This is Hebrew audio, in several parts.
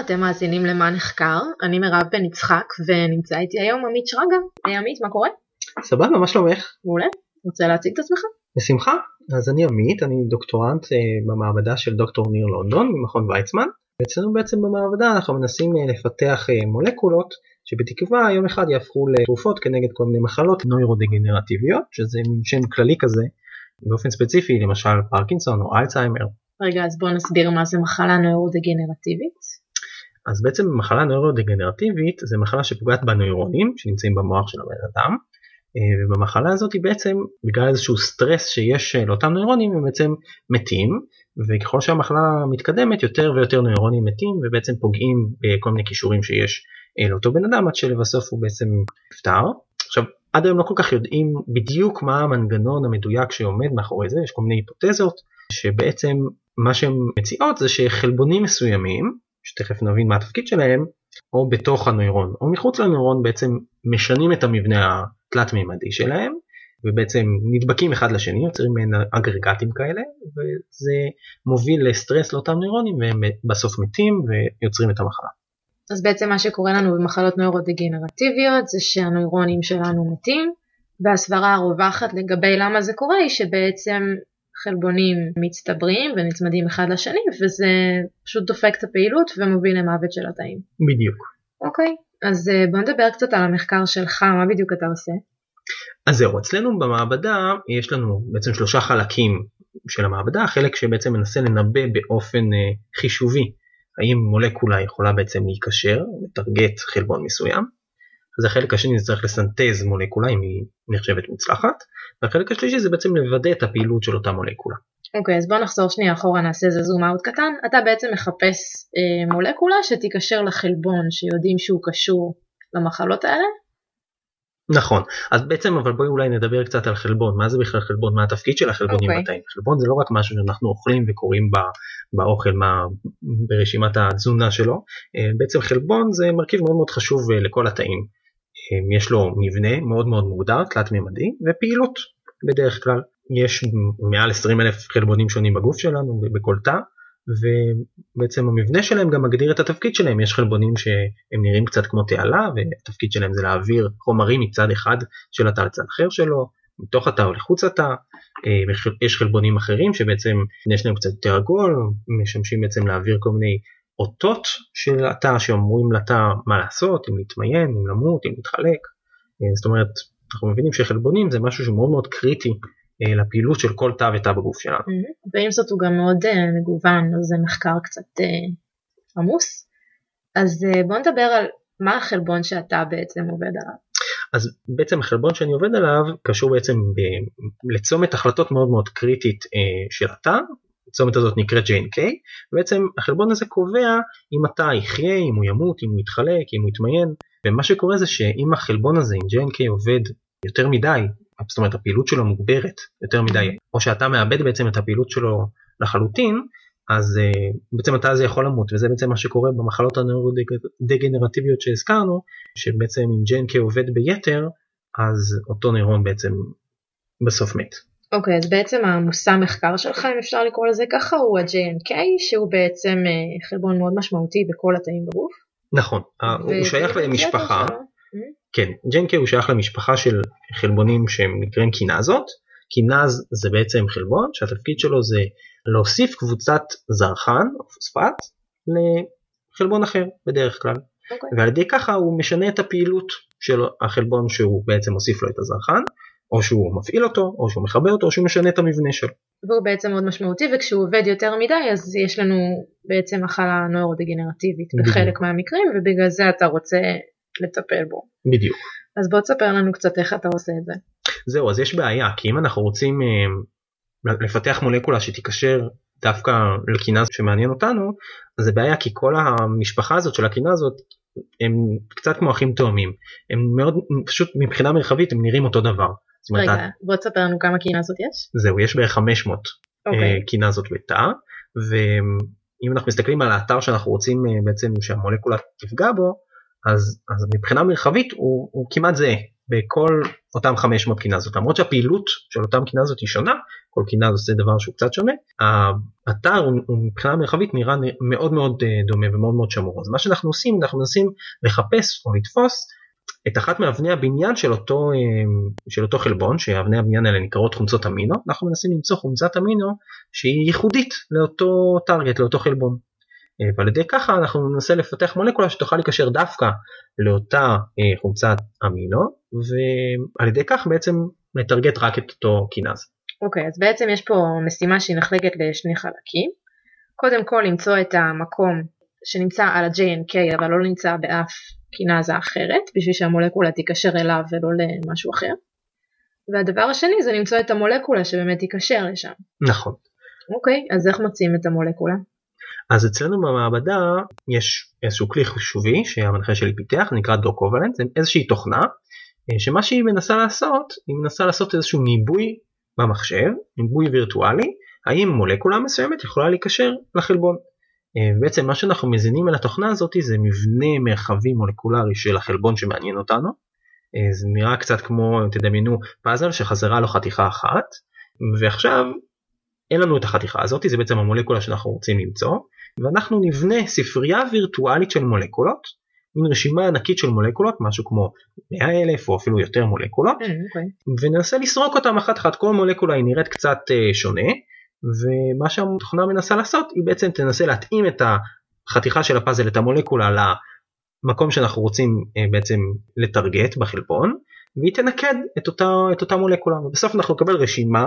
אתם מאזינים למה נחקר, אני מירב בן יצחק ונמצא איתי היום עמית שרגא. היי עמית, מה קורה? סבבה, מה שלומך? מעולה, רוצה להציג את עצמך? בשמחה. אז אני עמית, אני דוקטורנט אה, במעבדה של דוקטור ניר לונדון ממכון ויצמן. ואצלנו בעצם במעבדה אנחנו מנסים אה, לפתח אה, מולקולות שבתקווה יום אחד יהפכו לתרופות כנגד כל מיני מחלות נוירודגנרטיביות, שזה מין שם כללי כזה, באופן ספציפי למשל פרקינסון או אלצהיימר. רגע, אז בוא נסביר מה זה מחלה נוירודגנרטיבית. אז בעצם מחלה נוירודגנרטיבית זה מחלה שפוגעת בנוירונים שנמצאים במוח של הבן אדם אה, ובמחלה הזאת היא בעצם בגלל איזשהו סטרס שיש אה, לאותם נוירונים הם בעצם מתים וככל שהמחלה מתקדמת יותר ויותר נוירונים מתים ובעצם פוגעים בכל מיני כישורים שיש אה, לאותו בן אדם עד שלבסוף הוא בעצם נפטר. עכשיו עד היום לא כל כך יודעים בדיוק מה המנגנון המדויק שעומד מאחורי זה יש כל מיני היפותזות שבעצם מה שהן מציעות זה שחלבונים מסוימים שתכף נבין מה התפקיד שלהם או בתוך הנוירון או מחוץ לנוירון בעצם משנים את המבנה התלת מימדי שלהם ובעצם נדבקים אחד לשני יוצרים מעין אגרגטים כאלה וזה מוביל לסטרס לאותם נוירונים והם בסוף מתים ויוצרים את המחלה. אז בעצם מה שקורה לנו במחלות נוירודגנרטיביות זה שהנוירונים שלנו מתים והסברה הרווחת לגבי למה זה קורה היא שבעצם חלבונים מצטברים ונצמדים אחד לשני וזה פשוט דופק את הפעילות ומוביל למוות של התאים. בדיוק. אוקיי, אז אה, בוא נדבר קצת על המחקר שלך, מה בדיוק אתה עושה? אז זהו, אצלנו במעבדה יש לנו בעצם שלושה חלקים של המעבדה, חלק שבעצם מנסה לנבא באופן אה, חישובי האם מולקולה יכולה בעצם להיקשר, לטרגט חלבון מסוים. אז החלק השני זה צריך לסנטז מולקולה אם היא נחשבת מוצלחת, והחלק השלישי זה בעצם לוודא את הפעילות של אותה מולקולה. אוקיי, okay, אז בוא נחזור שנייה אחורה, נעשה איזה זום אאוט קטן. אתה בעצם מחפש אה, מולקולה שתיקשר לחלבון שיודעים שהוא קשור למחלות האלה? נכון, אז בעצם אבל בואי אולי נדבר קצת על חלבון, מה זה בכלל חלבון, מה התפקיד של החלבונים okay. אוקיי. בתאים. חלבון זה לא רק משהו שאנחנו אוכלים וקוראים בא, באוכל מה, ברשימת התזונה שלו, אה, בעצם חלבון זה מרכיב מאוד מאוד חשוב אה, לכל התאים. אה, יש לו מבנה מאוד מאוד מוגדר, תלת מימדי, ופעילות בדרך כלל. יש מעל 20 אלף חלבונים שונים בגוף שלנו בכל תא ובעצם המבנה שלהם גם מגדיר את התפקיד שלהם יש חלבונים שהם נראים קצת כמו תעלה והתפקיד שלהם זה להעביר חומרים מצד אחד של התא לצד אחר שלו מתוך התא או לחוץ התא אה, יש חלבונים אחרים שבעצם יש להם קצת יותר עגול משמשים בעצם להעביר כל מיני אותות של התא שאומרים לתא מה לעשות אם להתמיין אם למות אם להתחלק אה, זאת אומרת אנחנו מבינים שחלבונים זה משהו שהוא מאוד קריטי אה, לפעילות של כל תא ותא בגוף שלנו. Mm-hmm. ועם זאת הוא גם מאוד uh, מגוון, אז זה מחקר קצת עמוס. אז uh, בוא נדבר על מה החלבון שאתה בעצם עובד עליו. אז בעצם החלבון שאני עובד עליו קשור בעצם ב- לצומת החלטות מאוד מאוד קריטית uh, של התא. הצומת הזאת נקראת JNK, ובעצם החלבון הזה קובע אם התא יחיה, אם הוא ימות, אם הוא יתחלק, אם הוא יתמיין, ומה שקורה זה שאם החלבון הזה, אם JNK עובד יותר מדי, זאת אומרת הפעילות שלו מוגברת יותר מדי, או שאתה מאבד בעצם את הפעילות שלו לחלוטין, אז uh, בעצם אתה הזה יכול למות וזה בעצם מה שקורה במחלות הנוירודגנרטיביות שהזכרנו שבעצם אם JNK עובד ביתר אז אותו נוירון בעצם בסוף מת. אוקיי okay, אז בעצם המושא מחקר שלך אם אפשר לקרוא לזה ככה הוא ה-JNK שהוא בעצם uh, חלבון מאוד משמעותי בכל התאים בגוף. נכון הוא שייך למשפחה. כן, ג'נקה הוא שייך למשפחה של חלבונים שהם נקראים קינזות. קינז זה בעצם חלבון שהתפקיד שלו זה להוסיף קבוצת זרחן או פוספט לחלבון אחר בדרך כלל. Okay. אוקיי. ועל ידי ככה הוא משנה את הפעילות של החלבון שהוא בעצם מוסיף לו את הזרחן, או שהוא מפעיל אותו, או שהוא מכבה אותו, או שהוא משנה את המבנה שלו. והוא בעצם מאוד משמעותי, וכשהוא עובד יותר מדי אז יש לנו בעצם מחלה נוירודגנרטיבית בחלק מהמקרים, ובגלל זה אתה רוצה לטפל בו. בדיוק. אז בוא תספר לנו קצת איך אתה עושה את זה. זהו, אז יש בעיה, כי אם אנחנו רוצים אה, לפתח מולקולה שתיקשר דווקא לקינז שמעניין אותנו, אז זה בעיה כי כל המשפחה הזאת של הקינה הזאת הם קצת כמו אחים תאומים. הם מאוד, פשוט מבחינה מרחבית הם נראים אותו דבר. רגע, בוא תספר לנו כמה קינזות יש. זהו, יש בערך 500 okay. אוקיי. קינזות בתא, ואם אנחנו מסתכלים על האתר שאנחנו רוצים אה, בעצם שהמולקולה תפגע בו, אז, אז מבחינה מרחבית הוא, הוא כמעט זהה בכל אותם 500 קינזות למרות שהפעילות של אותם קינזות היא שונה כל קינז עושה דבר שהוא קצת שונה האתר הוא, הוא מבחינה מרחבית נראה מאוד מאוד אה, דומה ומאוד מאוד שמור אז מה שאנחנו עושים אנחנו מנסים לחפש או לתפוס את אחת מאבני הבניין של אותו, אה, של אותו חלבון, שאבני הבניין האלה נקראות חומצות אמינו, אנחנו מנסים למצוא חומצת אמינו שהיא ייחודית לאותו טארגט, לאותו חלבון. אה, ועל ידי ככה אנחנו ננסה לפתח מולקולה שתוכל להיקשר דווקא לאותה אה, חומצת אמינו, ועל ידי כך בעצם לטרגט רק את אותו קינז. אוקיי, okay, אז בעצם יש פה משימה שהיא נחלקת לשני חלקים. קודם כל למצוא את המקום שנמצא על ה-JNK אבל לא נמצא באף קינזה אחרת, בשביל שהמולקולה תיקשר אליו ולא למשהו אחר. והדבר השני זה למצוא את המולקולה שבאמת תיקשר לשם. נכון. אוקיי, אז איך מוצאים את המולקולה? אז אצלנו במעבדה יש איזשהו כלי חישובי שהמנחה שלי פיתח, נקרא דוקובלנט, זה איזושהי תוכנה אה, שמה שהיא מנסה לעשות, היא מנסה לעשות איזשהו ניבוי במחשב, ניבוי וירטואלי, האם מולקולה מסוימת יכולה להיקשר לחלבון. אה, בעצם מה שאנחנו מזינים על התוכנה הזאת זה מבנה מרחבי מולקולרי של החלבון שמעניין אותנו. אה, זה נראה קצת כמו תדמיינו פאזל שחזרה לו חתיכה אחת ועכשיו אין לנו את החתיכה הזאת זה בעצם המולקולה שאנחנו רוצים למצוא ואנחנו נבנה ספרייה וירטואלית של מולקולות מין רשימה ענקית של מולקולות משהו כמו 100 אלף או אפילו יותר מולקולות okay. אה, אוקיי. וננסה לסרוק אותם אחת אחת כל מולקולה היא נראית קצת שונה ומה שהתוכנה מנסה לעשות היא בעצם תנסה להתאים את החתיכה של הפאזל את המולקולה למקום שאנחנו רוצים אה, בעצם לטרגט בחלבון והיא תנקד את אותה, את אותה מולקולה ובסוף אנחנו נקבל רשימה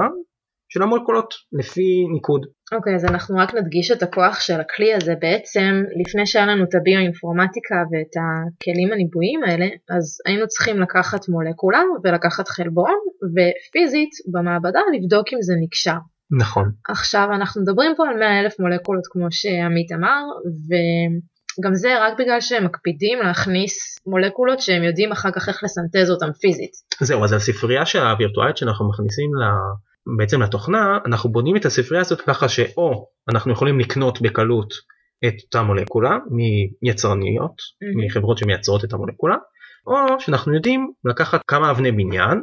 של המולקולות לפי ניקוד. אוקיי okay, אז אנחנו רק נדגיש את הכוח של הכלי הזה בעצם לפני שהיה לנו את הביואינפורמטיקה ואת הכלים הניבויים האלה אז היינו צריכים לקחת מולקולה ולקחת חלבון ופיזית במעבדה לבדוק אם זה נקשר. נכון. עכשיו אנחנו מדברים פה על 100 אלף מולקולות כמו שעמית אמר וגם זה רק בגלל שהם מקפידים להכניס מולקולות שהם יודעים אחר כך איך לסנטז אותם פיזית. זהו אז הספרייה הווירטואלית שאנחנו מכניסים לה... בעצם לתוכנה אנחנו בונים את הספרייה הזאת ככה שאו אנחנו יכולים לקנות בקלות את אותה מולקולה מיצרניות mm-hmm. מחברות שמייצרות את המולקולה או שאנחנו יודעים לקחת כמה אבני בניין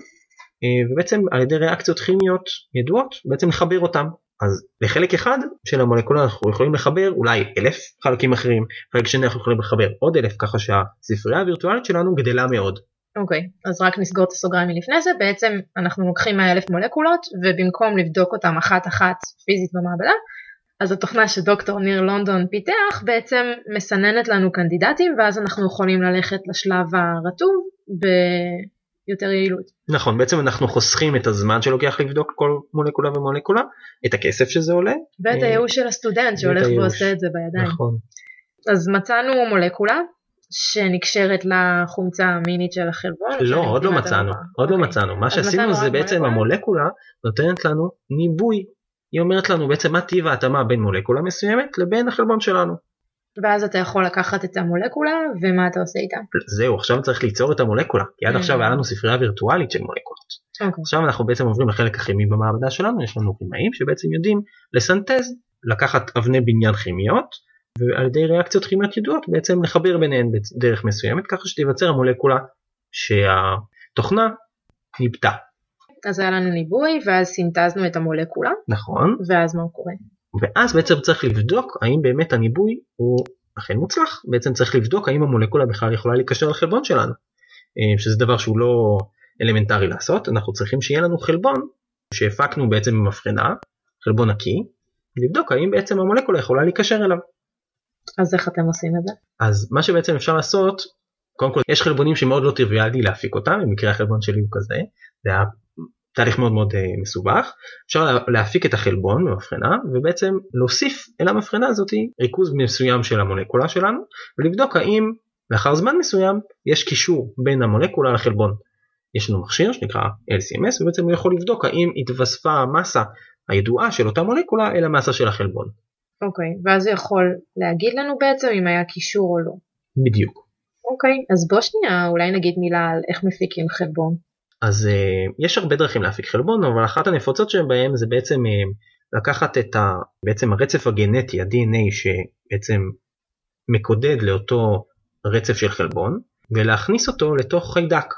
ובעצם על ידי ריאקציות כימיות ידועות בעצם לחבר אותם אז לחלק אחד של המולקולה אנחנו יכולים לחבר אולי אלף חלקים אחרים חלק שני אנחנו יכולים לחבר עוד אלף ככה שהספרייה הווירטואלית שלנו גדלה מאוד. אוקיי okay, אז רק נסגור את הסוגריים מלפני זה בעצם אנחנו לוקחים 100 אלף מולקולות ובמקום לבדוק אותם אחת אחת פיזית במעבדה אז התוכנה שדוקטור ניר לונדון פיתח בעצם מסננת לנו קנדידטים ואז אנחנו יכולים ללכת לשלב הרטוב יותר יעילות. נכון בעצם אנחנו חוסכים את הזמן שלוקח לבדוק כל מולקולה ומולקולה את הכסף שזה עולה. ואת אה, הייאוש של הסטודנט שהולך ועושה את זה בידיים. נכון. אז מצאנו מולקולה שנקשרת לחומצה המינית של החלבון. לא עוד לא מצאנו עוד לא אוקיי. מצאנו מה שעשינו זה בעצם המולקולה נותנת לנו ניבוי. היא אומרת לנו בעצם מה טיב ההתאמה בין מולקולה מסוימת לבין החלבון שלנו. ואז אתה יכול לקחת את המולקולה ומה אתה עושה איתה. זהו עכשיו צריך ליצור את המולקולה כי עד עכשיו היה לנו ספרייה וירטואלית של מולקולות. Okay. אוקיי. עכשיו אנחנו בעצם עוברים לחלק הכימי במעבדה שלנו יש לנו כימאים שבעצם יודעים לסנטז לקחת אבני בניין כימיות ועל ידי ריאקציות כימיות ידועות בעצם לחבר ביניהן בדרך מסוימת ככה שתיווצר המולקולה שהתוכנה ניבטה. אז היה לנו ניבוי ואז סינטזנו את המולקולה. נכון. ואז מה קורה? ואז בעצם צריך לבדוק האם באמת הניבוי הוא אכן מוצלח בעצם צריך לבדוק האם המולקולה בכלל יכולה להיקשר לחלבון שלנו אה, שזה דבר שהוא לא אלמנטרי לעשות אנחנו צריכים שיהיה לנו חלבון שהפקנו בעצם ממבחנה חלבון נקי לבדוק האם בעצם המולקולה יכולה להיקשר אליו. אז איך אתם עושים את זה? אז מה שבעצם אפשר לעשות קודם כל יש חלבונים שמאוד לא טריוויאלי להפיק אותם במקרה החלבון שלי הוא כזה זה תהליך מאוד מאוד uh, מסובך אפשר להפיק את החלבון במבחנה ובעצם להוסיף אל המבחנה הזאת ריכוז מסוים של המולקולה שלנו ולבדוק האם לאחר זמן מסוים יש קישור בין המולקולה לחלבון. יש לנו מכשיר שנקרא LCMS ובעצם הוא יכול לבדוק האם התווספה המסה הידועה של אותה מולקולה אל המסה של החלבון. אוקיי, okay, ואז הוא יכול להגיד לנו בעצם אם היה קישור או לא. בדיוק. אוקיי, okay, אז בוא שנייה אולי נגיד מילה על איך מפיקים חלבון. אז uh, יש הרבה דרכים להפיק חלבון אבל אחת הנפוצות שבהם זה בעצם uh, לקחת את ה, בעצם הרצף הגנטי ה-DNA שבעצם מקודד לאותו רצף של חלבון ולהכניס אותו לתוך חיידק.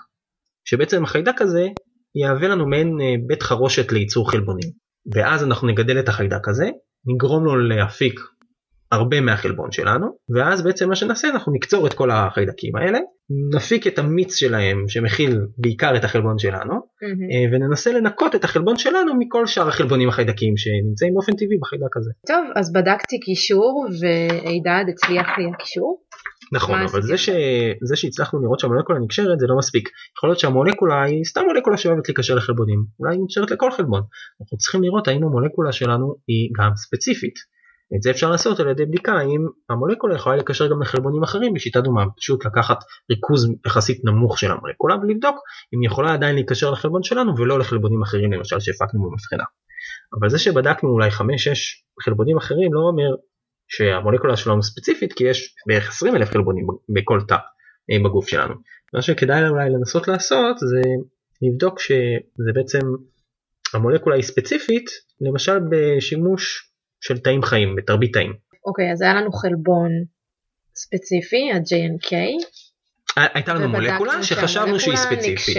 שבעצם החיידק הזה יהווה לנו מעין בית חרושת לייצור חלבונים. ואז אנחנו נגדל את החיידק הזה, נגרום לו להפיק הרבה מהחלבון שלנו ואז בעצם מה שנעשה אנחנו נקצור את כל החיידקים האלה נפיק את המיץ שלהם שמכיל בעיקר את החלבון שלנו mm-hmm. וננסה לנקות את החלבון שלנו מכל שאר החלבונים החיידקים שנמצאים באופן טבעי בחיידק הזה. טוב אז בדקתי קישור והידד הצליח לי הקישור. נכון אבל זה, ש... זה שהצלחנו לראות שהמולקולה נקשרת זה לא מספיק יכול להיות שהמולקולה היא סתם מולקולה שאוהבת להיקשר לחלבונים אולי היא נקשרת לכל חלבון אנחנו צריכים לראות האם המולקולה שלנו היא גם ספציפית. את זה אפשר לעשות על ידי בדיקה האם המולקולה יכולה לקשר גם לחלבונים אחרים בשיטה דומה, פשוט לקחת ריכוז יחסית נמוך של המולקולה ולבדוק אם היא יכולה עדיין להיקשר לחלבון שלנו ולא לחלבונים אחרים למשל שהפקנו במבחנה. אבל זה שבדקנו אולי 5-6 חלבונים אחרים לא אומר שהמולקולה שלנו ספציפית כי יש בערך 20 אלף חלבונים בכל תא אה, בגוף שלנו. מה שכדאי אולי לנסות לעשות זה לבדוק שזה בעצם המולקולה היא ספציפית למשל בשימוש של תאים חיים בתרבית תאים. אוקיי אז היה לנו חלבון ספציפי ה-JNK. הייתה לנו מולקולה שחשבנו שהיא ספציפית.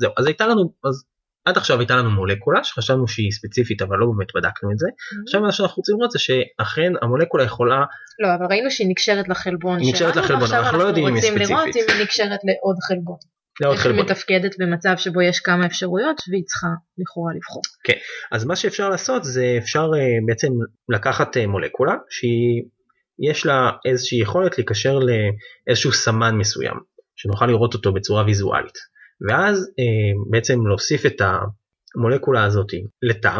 זהו אז הייתה לנו אז עד עכשיו הייתה לנו מולקולה שחשבנו שהיא ספציפית אבל לא באמת בדקנו את זה. Mm-hmm. עכשיו מה שאנחנו רוצים לראות זה שאכן המולקולה יכולה. לא אבל ראינו שהיא נקשרת לחלבון שלנו. נקשרת לחלבון אנחנו לא יודעים אם היא ספציפית. עכשיו אנחנו רוצים לראות אם היא נקשרת לעוד חלבון. איך היא מתפקדת במצב שבו יש כמה אפשרויות והיא צריכה לכאורה לבחור. כן, אז מה שאפשר לעשות זה אפשר uh, בעצם לקחת uh, מולקולה שיש לה איזושהי יכולת להיקשר לאיזשהו סמן מסוים שנוכל לראות אותו בצורה ויזואלית ואז uh, בעצם להוסיף את המולקולה הזאת לתא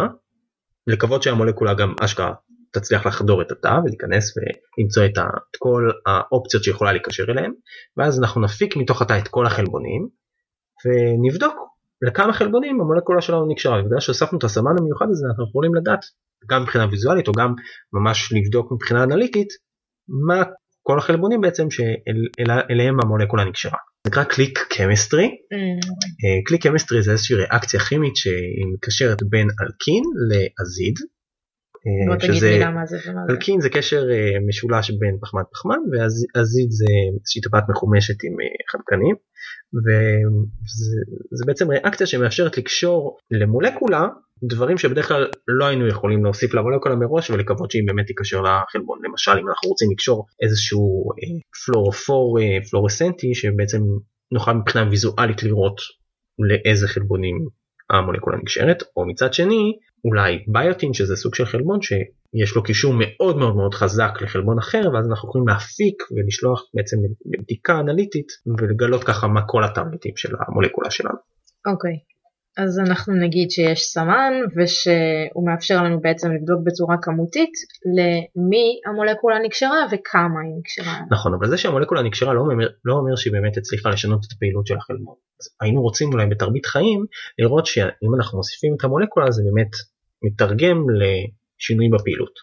לקוות שהמולקולה גם אשכרה תצליח לחדור את התא ולהיכנס ולמצוא את, ה, את כל האופציות שיכולה להיקשר אליהם ואז אנחנו נפיק מתוך התא את כל החלבונים ונבדוק לכמה חלבונים המולקולה שלנו נקשרה ובגלל שהוספנו את הסמן המיוחד הזה אנחנו יכולים לדעת גם מבחינה ויזואלית או גם ממש לבדוק מבחינה אנליטית מה כל החלבונים בעצם שאליהם שאל, המולקולה נקשרה. זה נקרא click chemistry. click chemistry זה איזושהי ריאקציה כימית שהיא מקשרת בין אלקין לאזיד בוא תגיד שזה, מילה מה זה ומה זה. אלקין זה קשר אה, משולש בין פחמן פחמן ואזיד זה איזושהי טבעת מחומשת עם אה, חנקנים וזה בעצם ריאקציה שמאפשרת לקשור למולקולה דברים שבדרך כלל לא היינו יכולים להוסיף למולקולה מראש ולקוות שהיא באמת תיקשר לחלבון למשל אם אנחנו רוצים לקשור איזשהו אה, פלורופור פלורסנטי שבעצם נוכל מבחינה ויזואלית לראות לאיזה חלבונים המולקולה נקשרת או מצד שני אולי ביוטין שזה סוג של חלבון שיש לו קישור מאוד מאוד מאוד חזק לחלבון אחר ואז אנחנו יכולים להפיק ולשלוח בעצם לבדיקה אנליטית ולגלות ככה מה כל הטרגטים של המולקולה שלנו. אוקיי. Okay. אז אנחנו נגיד שיש סמן ושהוא מאפשר לנו בעצם לבדוק בצורה כמותית למי המולקולה נקשרה וכמה היא נקשרה. נכון אבל זה שהמולקולה נקשרה לא אומר, לא אומר שהיא באמת הצליחה לשנות את הפעילות של החלבון. אז היינו רוצים אולי בתרבית חיים לראות שאם אנחנו מוסיפים את המולקולה זה באמת מתרגם לשינוי בפעילות.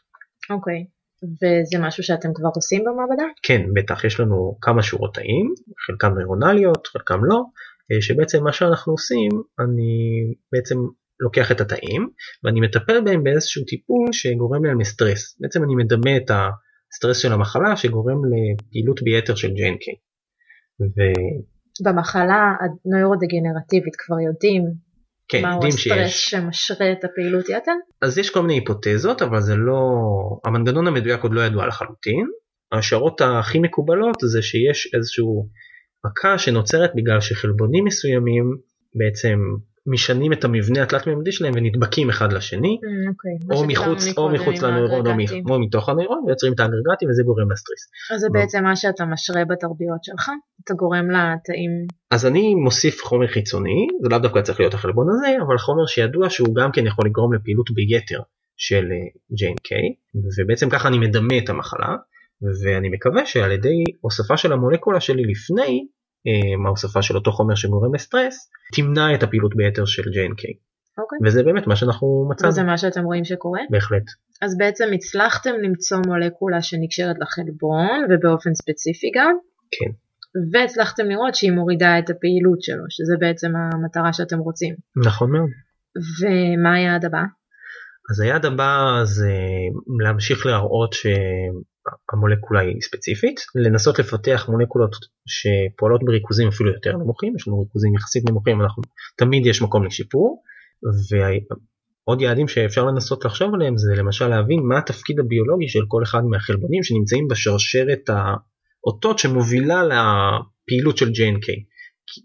אוקיי. וזה משהו שאתם כבר עושים במעבדה? כן, בטח, יש לנו כמה שורות תאים, חלקם נוירונליות, חלקם לא, אה, שבעצם מה שאנחנו עושים, אני בעצם לוקח את התאים ואני מטפל בהם באיזשהו טיפול שגורם להם לסטרס. בעצם אני מדמה את הסטרס של המחלה שגורם לפעילות ביתר של JNK. ו... במחלה הנוירודגנרטיבית כבר יודעים כן, מהו הסטרס שמשרה את הפעילות יתר? אז יש כל מיני היפותזות אבל זה לא, המנגנון המדויק עוד לא ידוע לחלוטין. ההשערות הכי מקובלות זה שיש איזשהו מכה שנוצרת בגלל שחלבונים מסוימים בעצם משנים את המבנה התלת מימדי שלהם ונדבקים אחד לשני mm, okay. או מחוץ או מחוץ לנוירון או, או מתוך הנוירון ויוצרים את האגרגטים וזה גורם לסטריס. אז זה בעצם מה שאתה משרה בתרביות שלך? אתה גורם לתאים? אז אני מוסיף חומר חיצוני זה לאו דווקא צריך להיות החלבון הזה אבל חומר שידוע שהוא גם כן יכול לגרום לפעילות ביתר של אה, ובעצם ככה אני מדמה את המחלה ואני מקווה שעל ידי הוספה של המולקולה שלי לפני ההוספה של אותו חומר שגורם לסטרס תמנע את הפעילות ביתר של JNK. Okay. אוקיי. וזה באמת מה שאנחנו מצאנו. וזה מה שאתם רואים שקורה? בהחלט. אז בעצם הצלחתם למצוא מולקולה שנקשרת לחלבון ובאופן ספציפי גם? כן. והצלחתם לראות שהיא מורידה את הפעילות שלו, שזה בעצם המטרה שאתם רוצים. נכון מאוד. ומה היעד הבא? אז היעד הבא זה להמשיך להראות המולקולה היא ספציפית, לנסות לפתח מולקולות שפועלות בריכוזים אפילו יותר נמוכים, יש לנו ריכוזים יחסית נמוכים, אנחנו תמיד יש מקום לשיפור, ועוד יעדים שאפשר לנסות לחשוב עליהם זה למשל להבין מה התפקיד הביולוגי של כל אחד מהחלבונים שנמצאים בשרשרת האותות שמובילה לפעילות של JNK.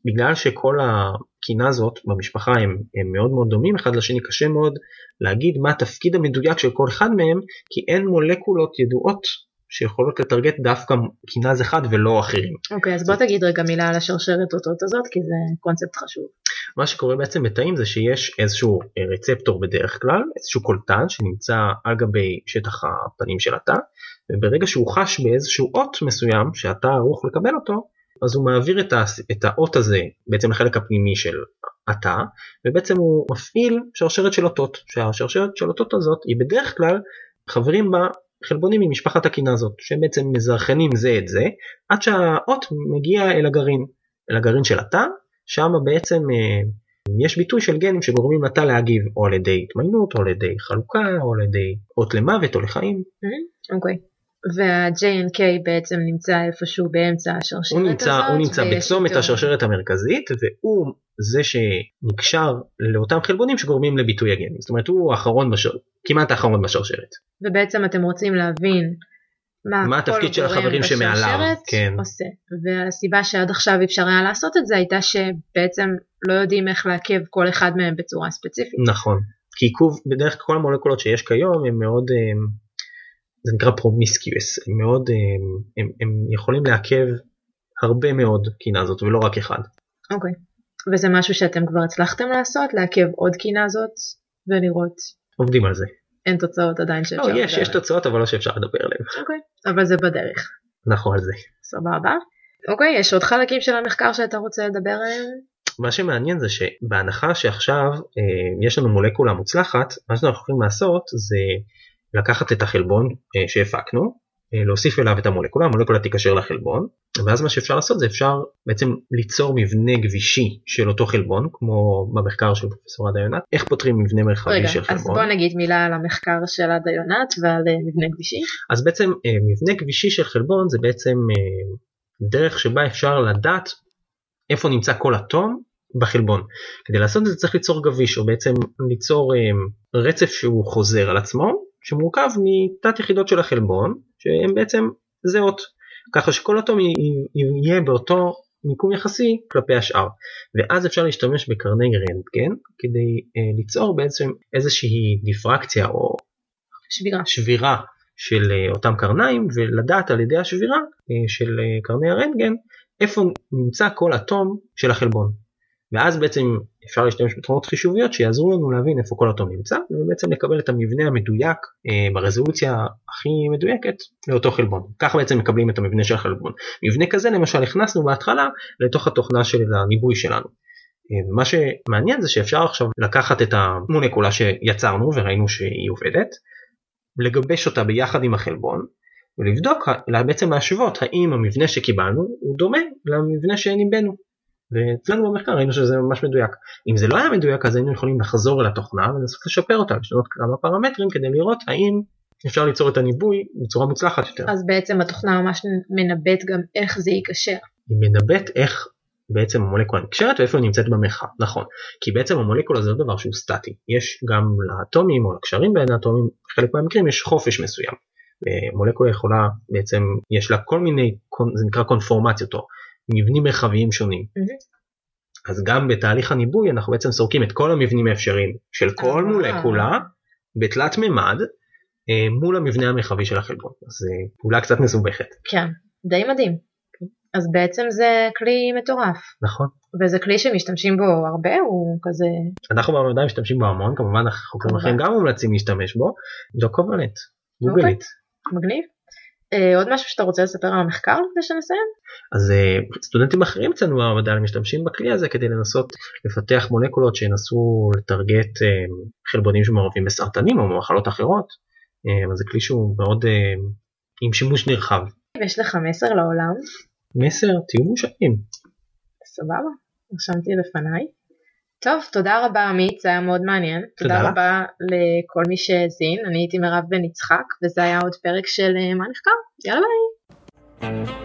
בגלל שכל הקינה הזאת במשפחה הם, הם מאוד מאוד דומים אחד לשני קשה מאוד להגיד מה התפקיד המדויק של כל אחד מהם כי אין מולקולות ידועות שיכולות לטרגט דווקא קינז אחד ולא אחרים. אוקיי okay, אז בוא תגיד רגע מילה על השרשרת אותות הזאת כי זה קונספט חשוב. מה שקורה בעצם בתאים זה שיש איזשהו רצפטור בדרך כלל איזשהו קולטן שנמצא על גבי שטח הפנים של התא וברגע שהוא חש באיזשהו אות מסוים שאתה ערוך לקבל אותו אז הוא מעביר את, ה, את האות הזה בעצם לחלק הפנימי של התא ובעצם הוא מפעיל שרשרת של אותות שהשרשרת של אותות הזאת היא בדרך כלל חברים בה חלבונים ממשפחת הקינה הזאת שהם בעצם מזרחנים זה את זה עד שהאות מגיע אל הגרעין אל הגרעין של התא שם בעצם אה, יש ביטוי של גנים שגורמים לתא להגיב או על ידי התמיינות או על ידי חלוקה או על ידי אות למוות או לחיים. אוקיי. Okay. וה-JNK בעצם נמצא איפשהו באמצע השרשרת הוא נמצא, הזאת. הוא נמצא בצומת. השרשרת המרכזית והוא זה שנקשר לאותם חלבונים שגורמים לביטוי הגנים. זאת אומרת הוא האחרון בשר... כמעט האחרון בשרשרת. ובעצם אתם רוצים להבין מה, מה התפקיד של החברים שמעליו, כן. עושה. והסיבה שעד עכשיו אפשר היה לעשות את זה הייתה שבעצם לא יודעים איך לעכב כל אחד מהם בצורה ספציפית. נכון. כי עיכוב, בדרך כל המולקולות שיש כיום הם מאוד זה נקרא promiscuous, הם מאוד, הם, הם, הם יכולים לעכב הרבה מאוד קינה זאת ולא רק אחד. אוקיי, okay. וזה משהו שאתם כבר הצלחתם לעשות, לעכב עוד קינה זאת ולראות. עובדים על זה. אין תוצאות עדיין שאפשר לא, לדבר. יש, יש תוצאות אבל לא שאפשר לדבר עליהן. אוקיי. אבל זה בדרך. נכון על זה. סבבה. אוקיי, יש עוד חלקים של המחקר שאתה רוצה לדבר עליהם? מה שמעניין זה שבהנחה שעכשיו אה, יש לנו מולקולה מוצלחת, מה שאנחנו יכולים לעשות זה לקחת את החלבון אה, שהפקנו, להוסיף אליו את המולקולה, המולקולה תיקשר לחלבון, ואז מה שאפשר לעשות זה אפשר בעצם ליצור מבנה גבישי של אותו חלבון, כמו במחקר של פרופסור עדה יונת, איך פותרים מבנה מרחבי רגע, של חלבון. רגע, אז בוא נגיד מילה על המחקר של עדה יונת ועל אה, מבנה גבישי. אז בעצם מבנה גבישי של חלבון זה בעצם דרך שבה אפשר לדעת איפה נמצא כל אטום בחלבון. כדי לעשות את זה צריך ליצור גביש, או בעצם ליצור רצף שהוא חוזר על עצמו, שמורכב מתת יחידות של החלבון שהן בעצם זהות. ככה שכל אטום יהיה באותו מיקום יחסי כלפי השאר. ואז אפשר להשתמש בקרני רנטגן כדי uh, ליצור בעצם איזושהי דיפרקציה או שבירה, שבירה של uh, אותם קרניים ולדעת על ידי השבירה uh, של קרני הרנטגן איפה נמצא כל אטום של החלבון ואז בעצם אפשר להשתמש בתכונות חישוביות שיעזרו לנו להבין איפה כל אטום נמצא ובעצם לקבל את המבנה המדויק אה, ברזולוציה הכי מדויקת לאותו חלבון. ככה בעצם מקבלים את המבנה של החלבון. מבנה כזה למשל הכנסנו בהתחלה לתוך התוכנה של הניבוי שלנו. אה, ומה שמעניין זה שאפשר עכשיו לקחת את המונקולה שיצרנו וראינו שהיא עובדת, לגבש אותה ביחד עם החלבון ולבדוק, בעצם להשוות האם המבנה שקיבלנו הוא דומה למבנה שניבאנו. ואצלנו במחקר ראינו שזה ממש מדויק. אם זה לא היה מדויק אז היינו יכולים לחזור אל התוכנה ולנסות לשפר אותה, לשנות כמה פרמטרים כדי לראות האם אפשר ליצור את הניבוי בצורה מוצלחת יותר. אז בעצם התוכנה ממש מנבאת גם איך זה ייקשר. היא מנבאת איך בעצם המולקולה נקשרת ואיפה היא נמצאת במרחב, נכון. כי בעצם המולקולה זה לא דבר שהוא סטטי, יש גם לאטומים או לקשרים בין האטומים, בחלק מהמקרים יש חופש מסוים. מולקולה יכולה בעצם, יש לה כל מיני, זה נקרא קונפורמציות או מבנים מרחביים שונים. Mm-hmm. אז גם בתהליך הניבוי אנחנו בעצם סורקים את כל המבנים האפשריים של כל מולקולה בתלת מימד אה, מול המבנה המרחבי של החלבון. אז אה, פעולה קצת מסובכת. כן, די מדהים. אז בעצם זה כלי מטורף. נכון. וזה כלי שמשתמשים בו הרבה, הוא כזה... אנחנו במדע משתמשים בו המון, כמובן חוקרים אחרים גם מומלצים להשתמש בו. גוגלית. אוקיי, מגניב. אה, עוד משהו שאתה רוצה לספר על המחקר לפני שנסיים? אז uh, סטודנטים אחרים אצלנו במדע משתמשים בכלי הזה כדי לנסות לפתח מולקולות שינסו לטרגט uh, חלבונים שמעורבים בסרטנים או במחלות אחרות. אז זה כלי שהוא מאוד עם שימוש נרחב. ויש לך מסר לעולם? מסר תהיו מאושרים. סבבה, רשמתי לפניי. טוב, תודה רבה עמית, זה היה מאוד מעניין. תודה, תודה רבה לכל מי שהאזין, אני הייתי מירב בן יצחק, וזה היה עוד פרק של אה, מה נחקר, יאללה ביי.